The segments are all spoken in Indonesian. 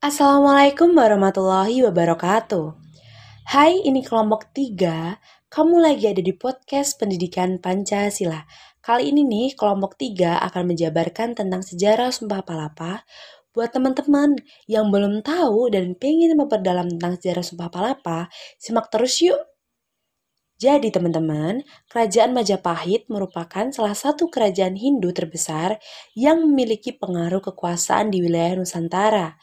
Assalamualaikum warahmatullahi wabarakatuh. Hai, ini kelompok 3. Kamu lagi ada di podcast Pendidikan Pancasila. Kali ini nih, kelompok 3 akan menjabarkan tentang sejarah Sumpah Palapa. Buat teman-teman yang belum tahu dan pengen memperdalam tentang sejarah Sumpah Palapa, simak terus yuk. Jadi teman-teman, kerajaan Majapahit merupakan salah satu kerajaan Hindu terbesar yang memiliki pengaruh kekuasaan di wilayah Nusantara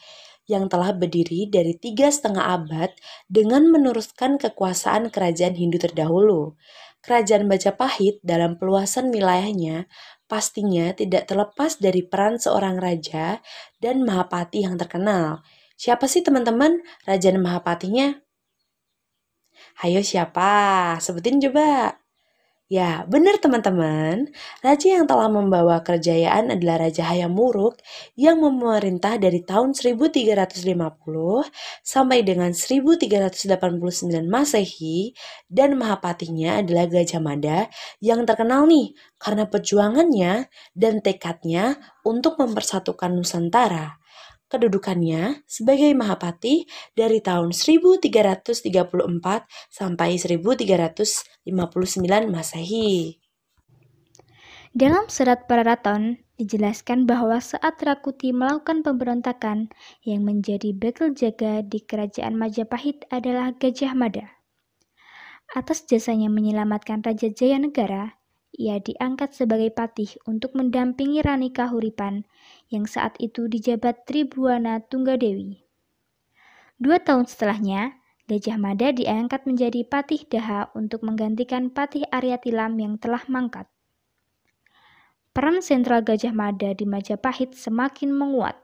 yang telah berdiri dari tiga setengah abad dengan meneruskan kekuasaan kerajaan Hindu terdahulu. Kerajaan Majapahit dalam peluasan wilayahnya pastinya tidak terlepas dari peran seorang raja dan Mahapati yang terkenal. Siapa sih teman-teman raja dan Mahapatinya? Hayo siapa? Sebutin coba. Ya, benar teman-teman. Raja yang telah membawa kerajaan adalah Raja Hayam Wuruk yang memerintah dari tahun 1350 sampai dengan 1389 Masehi dan Mahapatinya adalah Gajah Mada yang terkenal nih karena perjuangannya dan tekadnya untuk mempersatukan Nusantara kedudukannya sebagai Mahapati dari tahun 1334 sampai 1359 Masehi. Dalam surat Pararaton dijelaskan bahwa saat Rakuti melakukan pemberontakan yang menjadi bekel jaga di kerajaan Majapahit adalah Gajah Mada. Atas jasanya menyelamatkan Raja Jayanegara, ia diangkat sebagai patih untuk mendampingi Rani Kahuripan yang saat itu dijabat Tribuana Tunggadewi. Dua tahun setelahnya, Gajah Mada diangkat menjadi patih Daha untuk menggantikan patih Arya Tilam yang telah mangkat. Peran sentral Gajah Mada di Majapahit semakin menguat.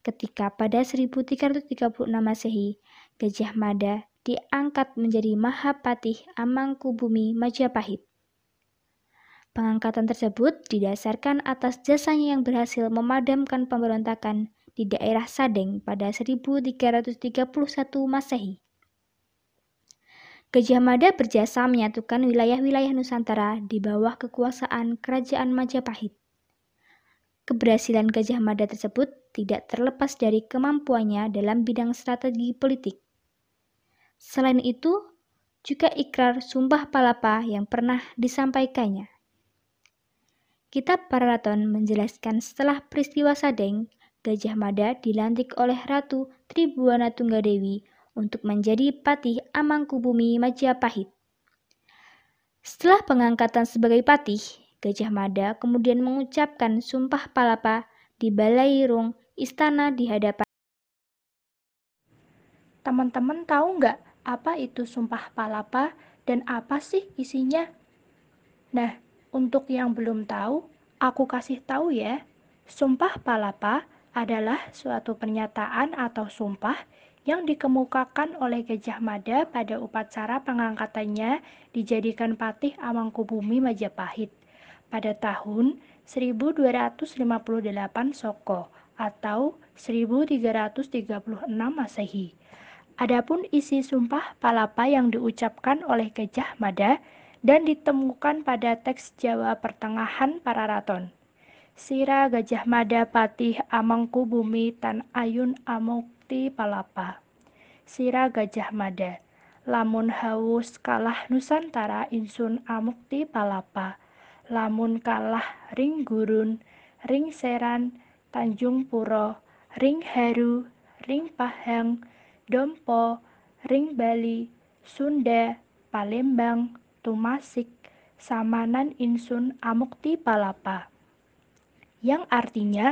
Ketika pada 1336 Masehi, Gajah Mada diangkat menjadi Mahapatih Amangkubumi Majapahit. Pengangkatan tersebut didasarkan atas jasanya yang berhasil memadamkan pemberontakan di daerah Sadeng pada 1331 Masehi. Gajah Mada berjasa menyatukan wilayah-wilayah Nusantara di bawah kekuasaan Kerajaan Majapahit. Keberhasilan Gajah Mada tersebut tidak terlepas dari kemampuannya dalam bidang strategi politik. Selain itu, juga ikrar Sumpah Palapa yang pernah disampaikannya. Kitab Pararaton menjelaskan setelah peristiwa Sadeng, Gajah Mada dilantik oleh Ratu Tribuana Tunggadewi untuk menjadi patih Amangkubumi Majapahit. Setelah pengangkatan sebagai patih, Gajah Mada kemudian mengucapkan sumpah palapa di Balai Rung istana di hadapan. Teman-teman tahu nggak apa itu sumpah palapa dan apa sih isinya? Nah, untuk yang belum tahu, aku kasih tahu ya. Sumpah Palapa adalah suatu pernyataan atau sumpah yang dikemukakan oleh Gajah Mada pada upacara pengangkatannya dijadikan patih Amangkubumi Majapahit pada tahun 1258 Soko atau 1336 Masehi. Adapun isi sumpah palapa yang diucapkan oleh Gajah Mada dan ditemukan pada teks Jawa pertengahan Pararaton. Sira Gajah Mada Patih Amangku Bumi Tan Ayun Amukti Palapa. Sira Gajah Mada. Lamun haus kalah Nusantara insun amukti palapa. Lamun kalah ring gurun, ring seran, Tanjung Puro, ring heru, ring pahang, dompo, ring Bali, Sunda, Palembang, Tumasik, Samanan Insun Amukti Palapa. Yang artinya,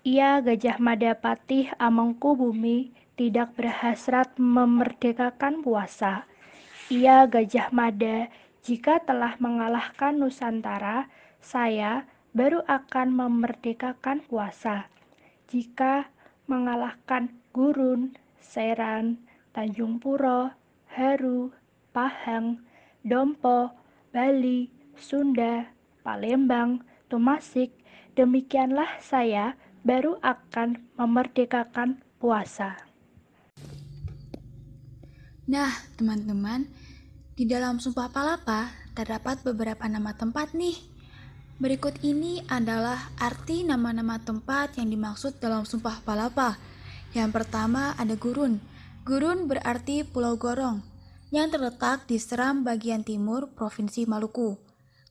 ia Gajah Mada Patih Amengku Bumi tidak berhasrat memerdekakan puasa. Ia Gajah Mada jika telah mengalahkan Nusantara, saya baru akan memerdekakan puasa. Jika mengalahkan Gurun, Seran, Tanjung Puro, Heru, Pahang, Dompo, Bali, Sunda, Palembang, Tumasik, demikianlah saya baru akan memerdekakan puasa. Nah, teman-teman, di dalam Sumpah Palapa terdapat beberapa nama tempat nih. Berikut ini adalah arti nama-nama tempat yang dimaksud dalam Sumpah Palapa. Yang pertama ada Gurun. Gurun berarti Pulau Gorong yang terletak di Seram bagian timur Provinsi Maluku.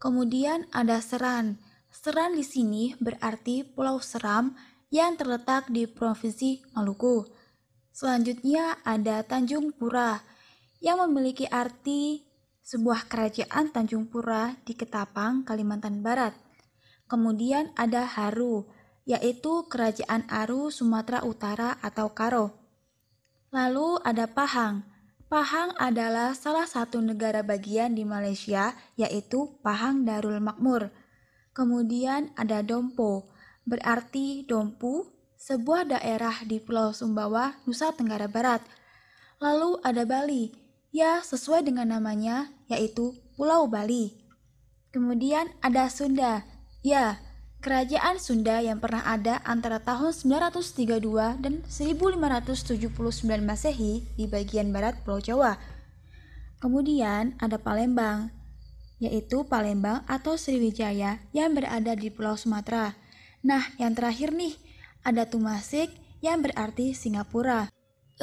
Kemudian ada Seran. Seran di sini berarti Pulau Seram yang terletak di Provinsi Maluku. Selanjutnya ada Tanjung Pura yang memiliki arti sebuah kerajaan Tanjung Pura di Ketapang, Kalimantan Barat. Kemudian ada Haru, yaitu Kerajaan Aru Sumatera Utara atau Karo. Lalu ada Pahang. Pahang adalah salah satu negara bagian di Malaysia, yaitu Pahang Darul Makmur. Kemudian ada Dompo, berarti Dompu, sebuah daerah di Pulau Sumbawa, Nusa Tenggara Barat. Lalu ada Bali, ya sesuai dengan namanya, yaitu Pulau Bali. Kemudian ada Sunda, ya Kerajaan Sunda yang pernah ada antara tahun 932 dan 1579 Masehi di bagian barat Pulau Jawa. Kemudian ada Palembang, yaitu Palembang atau Sriwijaya yang berada di Pulau Sumatera. Nah, yang terakhir nih, ada Tumasik yang berarti Singapura.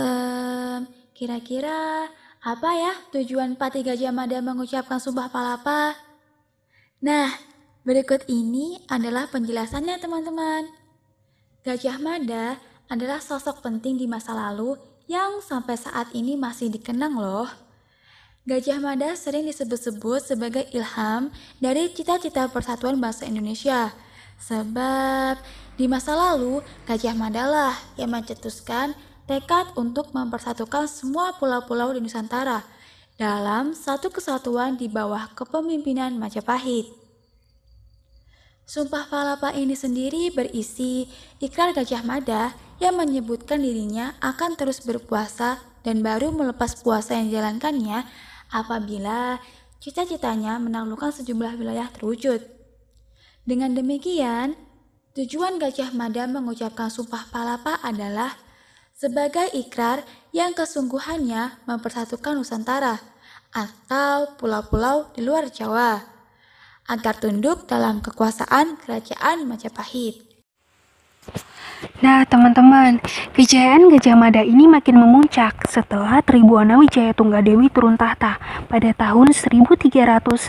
Ehm, kira-kira apa ya tujuan Pati Gajah Mada mengucapkan sumpah palapa? Nah, Berikut ini adalah penjelasannya teman-teman. Gajah Mada adalah sosok penting di masa lalu yang sampai saat ini masih dikenang loh. Gajah Mada sering disebut-sebut sebagai ilham dari cita-cita persatuan bangsa Indonesia. Sebab di masa lalu, Gajah Mada lah yang mencetuskan tekad untuk mempersatukan semua pulau-pulau di Nusantara dalam satu kesatuan di bawah kepemimpinan Majapahit. Sumpah Palapa ini sendiri berisi ikrar Gajah Mada yang menyebutkan dirinya akan terus berpuasa dan baru melepas puasa yang dijalankannya apabila cita-citanya menaklukkan sejumlah wilayah terwujud. Dengan demikian, tujuan Gajah Mada mengucapkan Sumpah Palapa adalah sebagai ikrar yang kesungguhannya mempersatukan Nusantara atau pulau-pulau di luar Jawa agar tunduk dalam kekuasaan kerajaan Majapahit. Nah, teman-teman, kejayaan Gajah Mada ini makin memuncak setelah Tribuana Wijaya Tunggadewi turun tahta pada tahun 1351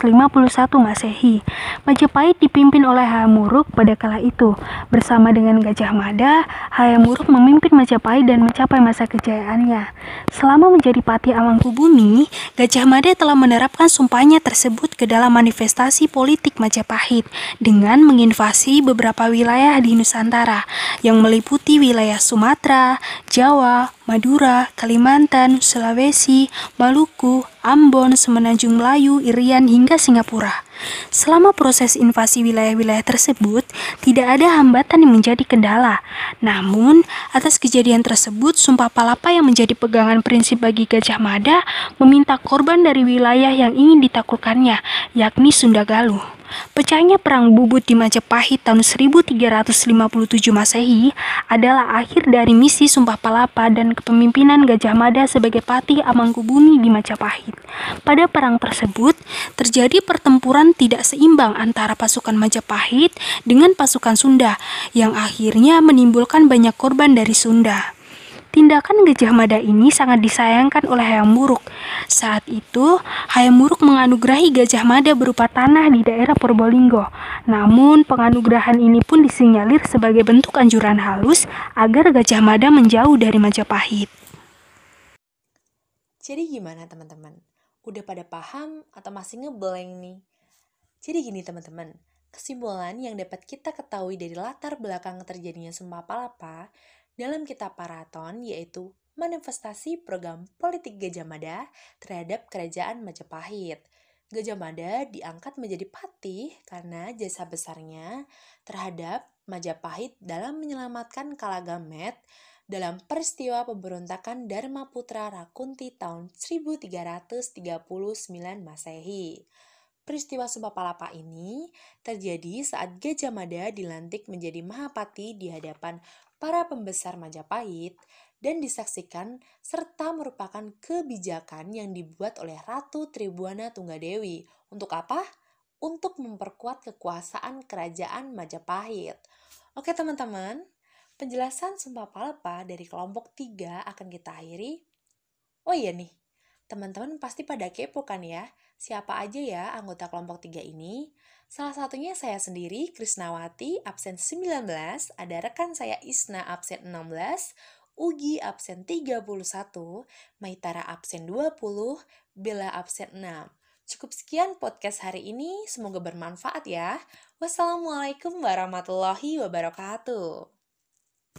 Masehi. Majapahit dipimpin oleh Hayamuruk pada kala itu. Bersama dengan Gajah Mada, Hayamuruk memimpin Majapahit dan mencapai masa kejayaannya. Selama menjadi Pati Amangkubumi, Gajah Mada telah menerapkan sumpahnya tersebut ke dalam manifestasi politik Majapahit dengan menginvasi beberapa wilayah di Nusantara yang meliputi wilayah Sumatera, Jawa, Madura, Kalimantan, Sulawesi, Maluku, Ambon, Semenanjung Melayu, Irian, hingga Singapura. Selama proses invasi wilayah-wilayah tersebut, tidak ada hambatan yang menjadi kendala. Namun, atas kejadian tersebut, Sumpah Palapa yang menjadi pegangan prinsip bagi Gajah Mada meminta korban dari wilayah yang ingin ditaklukkannya, yakni Sunda Galuh. Pecahnya Perang Bubut di Majapahit tahun 1357 Masehi adalah akhir dari misi Sumpah Palapa dan kepemimpinan Gajah Mada sebagai patih Amangkubumi di Majapahit. Pada perang tersebut, terjadi pertempuran tidak seimbang antara pasukan Majapahit dengan pasukan Sunda yang akhirnya menimbulkan banyak korban dari Sunda. Tindakan Gajah Mada ini sangat disayangkan oleh Hayam Buruk. Saat itu, Hayam Buruk menganugerahi Gajah Mada berupa tanah di daerah Purbolinggo. Namun, penganugerahan ini pun disinyalir sebagai bentuk anjuran halus agar Gajah Mada menjauh dari Majapahit. Jadi gimana teman-teman? Udah pada paham atau masih ngeblank nih? Jadi gini teman-teman, kesimpulan yang dapat kita ketahui dari latar belakang terjadinya Sumpah Palapa dalam kitab Paraton yaitu manifestasi program politik Gajah Mada terhadap kerajaan Majapahit. Gajah Mada diangkat menjadi patih karena jasa besarnya terhadap Majapahit dalam menyelamatkan Kalagamet dalam peristiwa pemberontakan Dharma Putra Rakunti tahun 1339 Masehi. Peristiwa Sumpah Palapa ini terjadi saat Gajah Mada dilantik menjadi Mahapati di hadapan para pembesar Majapahit dan disaksikan serta merupakan kebijakan yang dibuat oleh Ratu Tribuana Tunggadewi. Untuk apa? Untuk memperkuat kekuasaan kerajaan Majapahit. Oke teman-teman, Penjelasan Sumpah Palapa dari kelompok 3 akan kita akhiri. Oh iya nih, teman-teman pasti pada kepo kan ya, siapa aja ya anggota kelompok 3 ini? Salah satunya saya sendiri, Krisnawati, absen 19, ada rekan saya Isna, absen 16, Ugi absen 31, Maitara absen 20, Bella absen 6. Cukup sekian podcast hari ini, semoga bermanfaat ya. Wassalamualaikum warahmatullahi wabarakatuh.